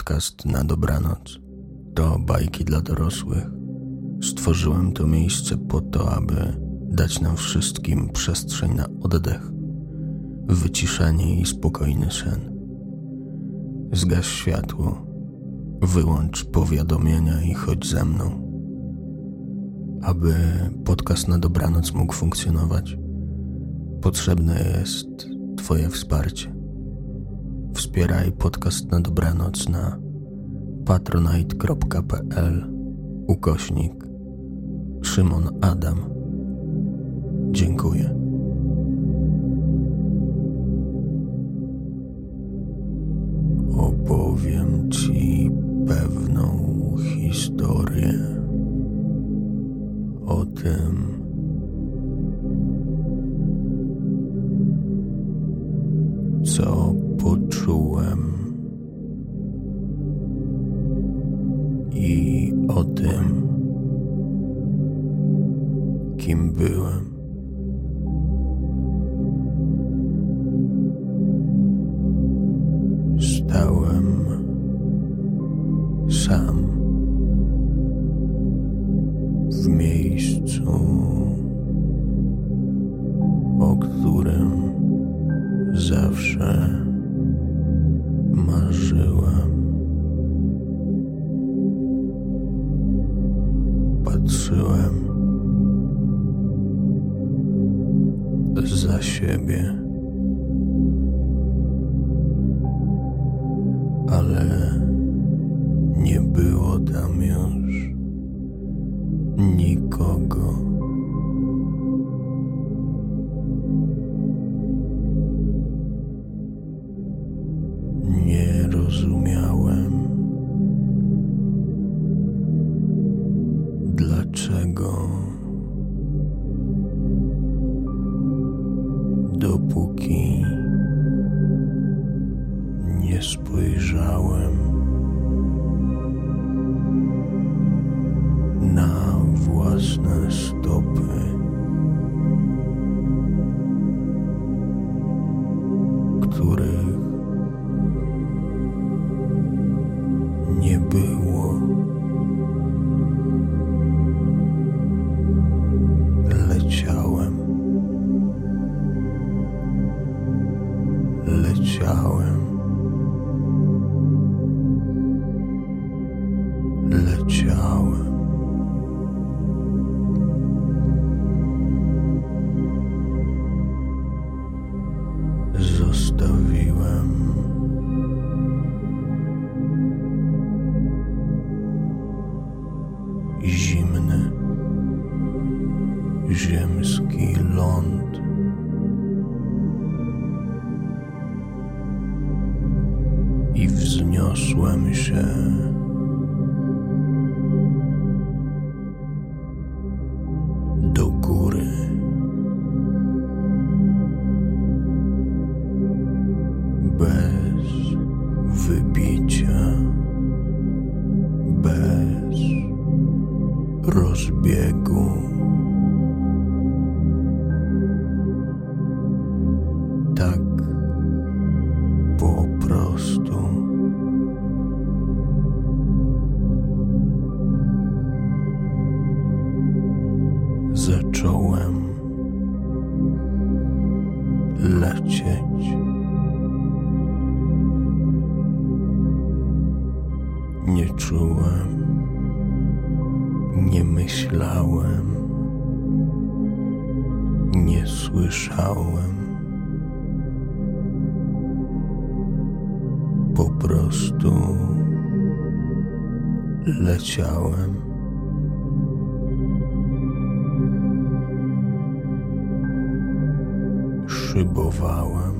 podcast na dobranoc. To bajki dla dorosłych. Stworzyłem to miejsce po to, aby dać nam wszystkim przestrzeń na oddech, wyciszenie i spokojny sen. Zgaś światło, wyłącz powiadomienia i chodź ze mną. Aby podcast na dobranoc mógł funkcjonować, potrzebne jest Twoje wsparcie. Wspieraj podcast na dobranoc na patronite.pl ukośnik Szymon Adam. Dziękuję. Patrzyłem za siebie, consciousness zimny ziemski ląd. I wzniosłem się Zacząłem lecieć. Nie czułem nie myślałem, nie słyszałem. Po prostu leciałem. Szybowałem.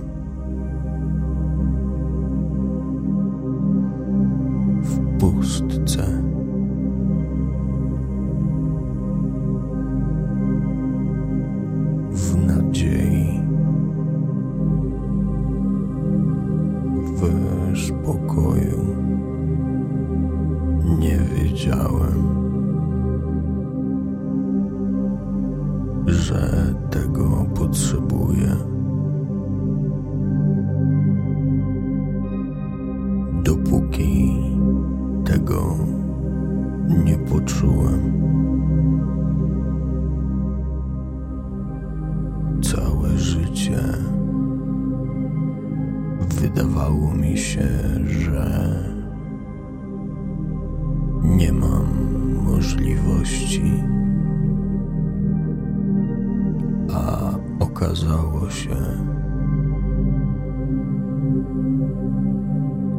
okazało się,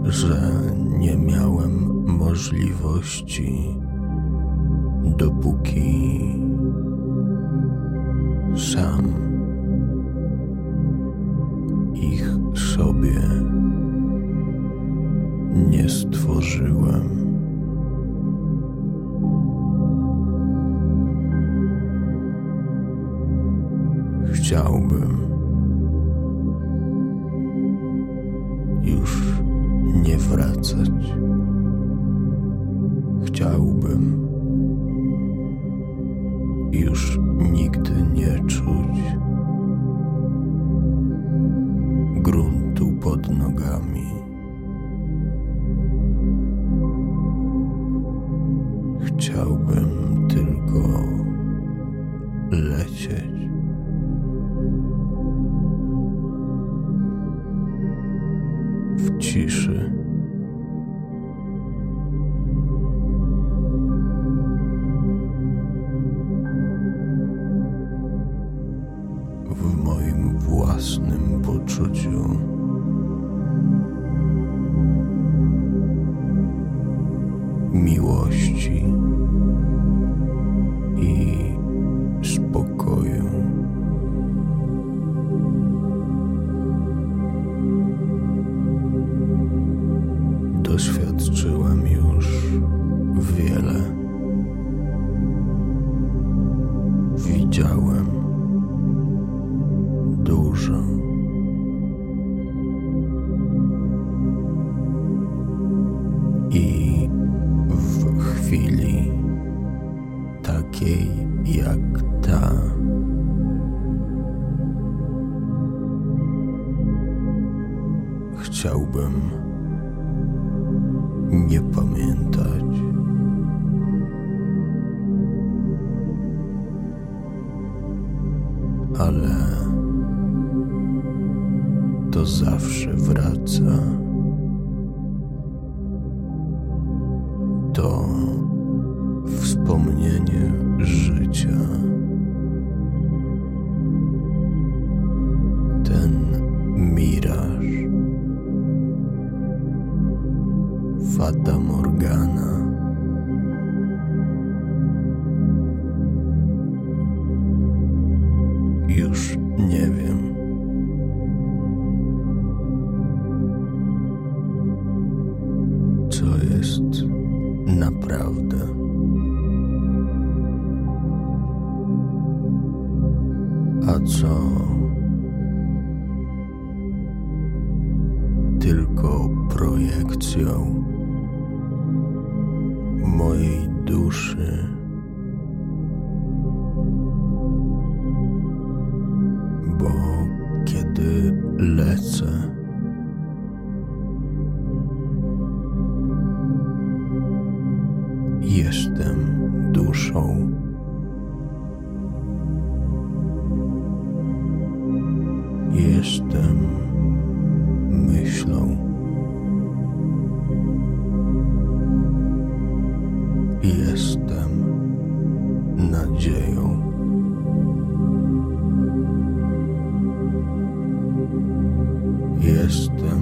że nie miałem możliwości, dopóki sam ich sobie nie stworzyłem. chciałbym. Już nie wracać. Chciałbym już nigdy nie czuć gruntu pod nogami. ale to zawsze wraca. lekcją mojej duszy. system.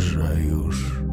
leżę już.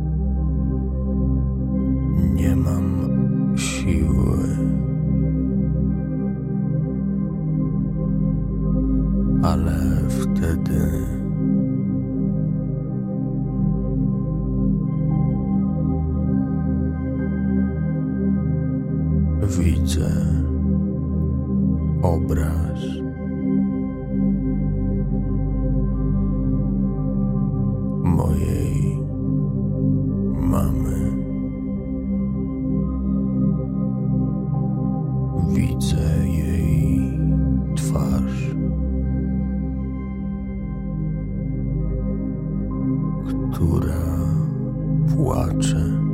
która płacze.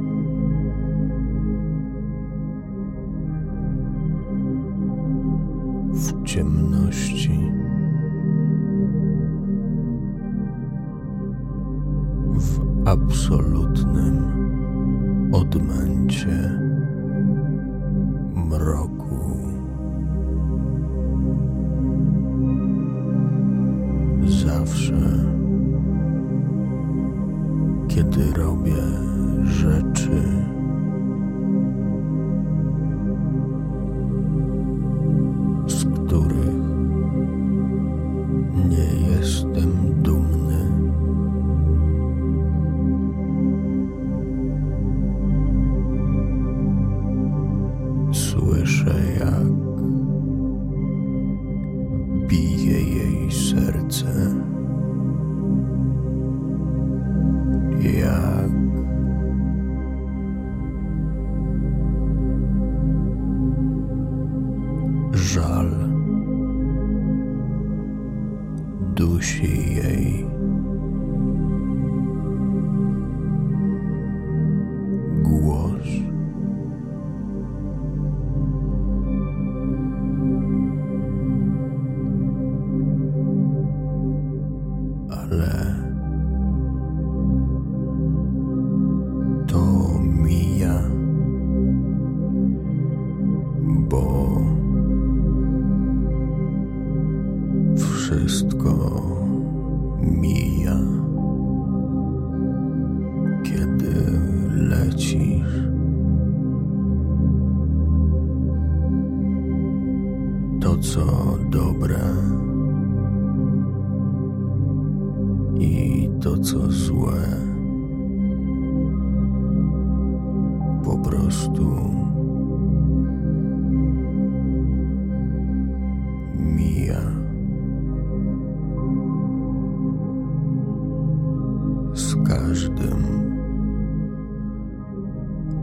todo.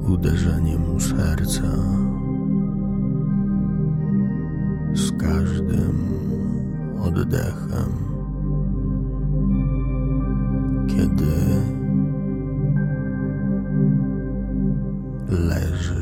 uderzeniem serca, z każdym oddechem, kiedy leży.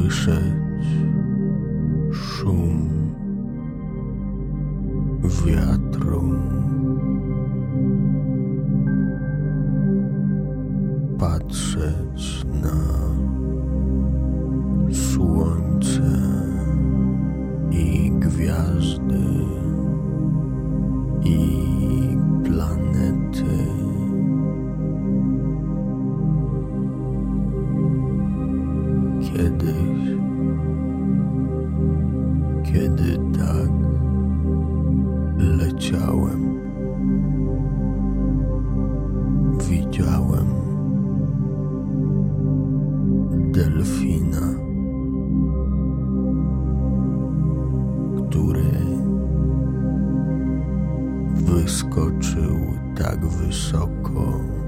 słyszeć szum wiatru. Patrzeć na słońce i gwiazdy i skoczył tak wysoko.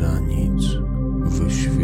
za nic wyświetla.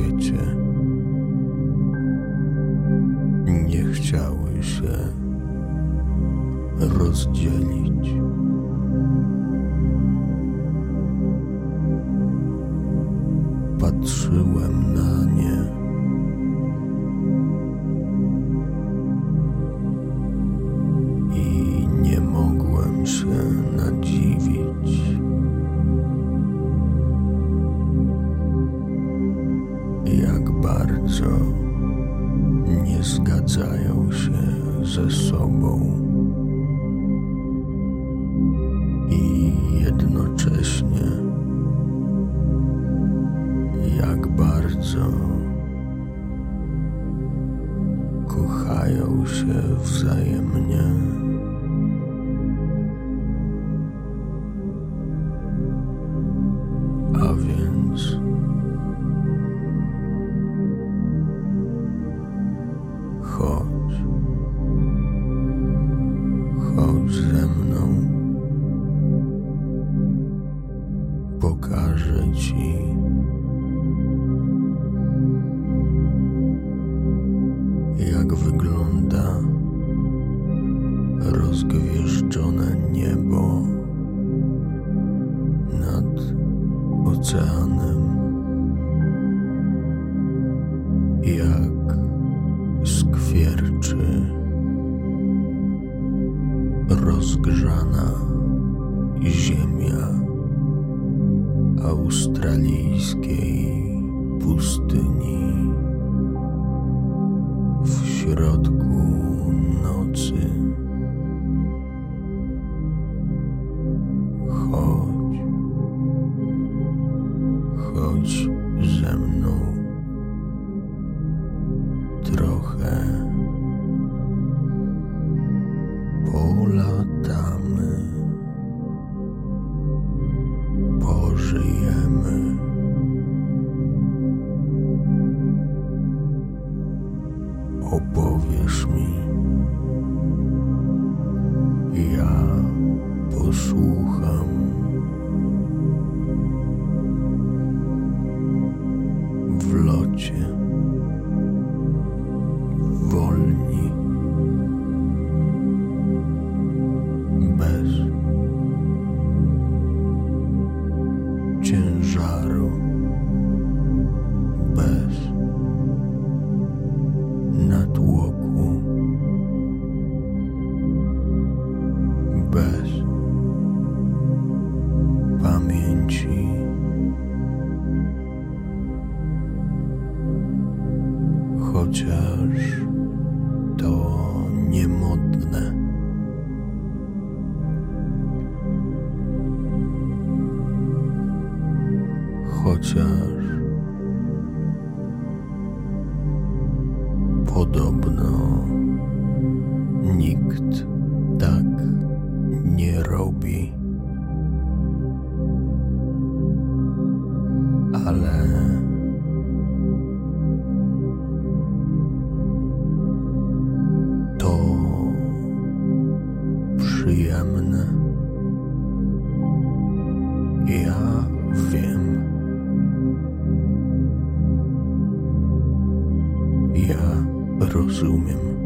wiedzą. Kochają się wzajemnie. jak skwierczy rozgrzana ziemia australijskiej pustyni w środku nocy. opowiesz mi. Ja posłucham. chociaż to niemodne. Chociaż podobne. я разумен.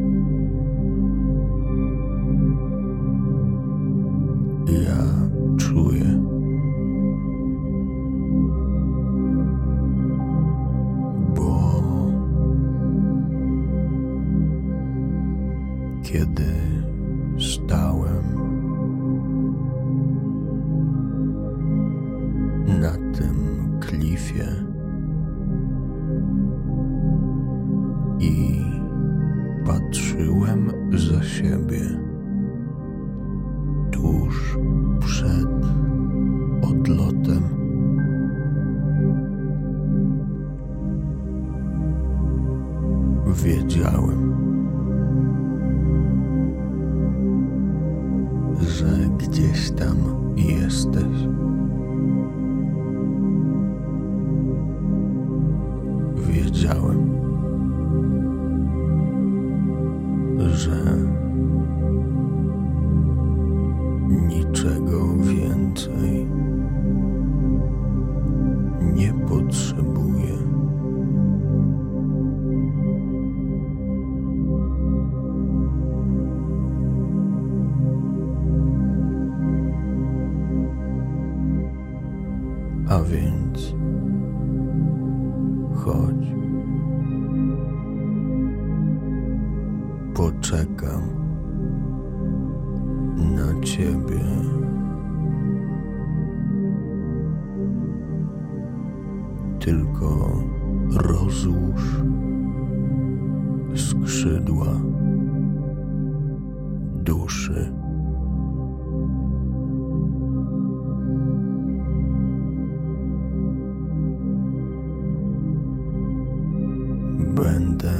myślałem. Że gdzieś tam jesteś. poczekam na ciebie. Tylko rozłóż skrzydła duszy. Będę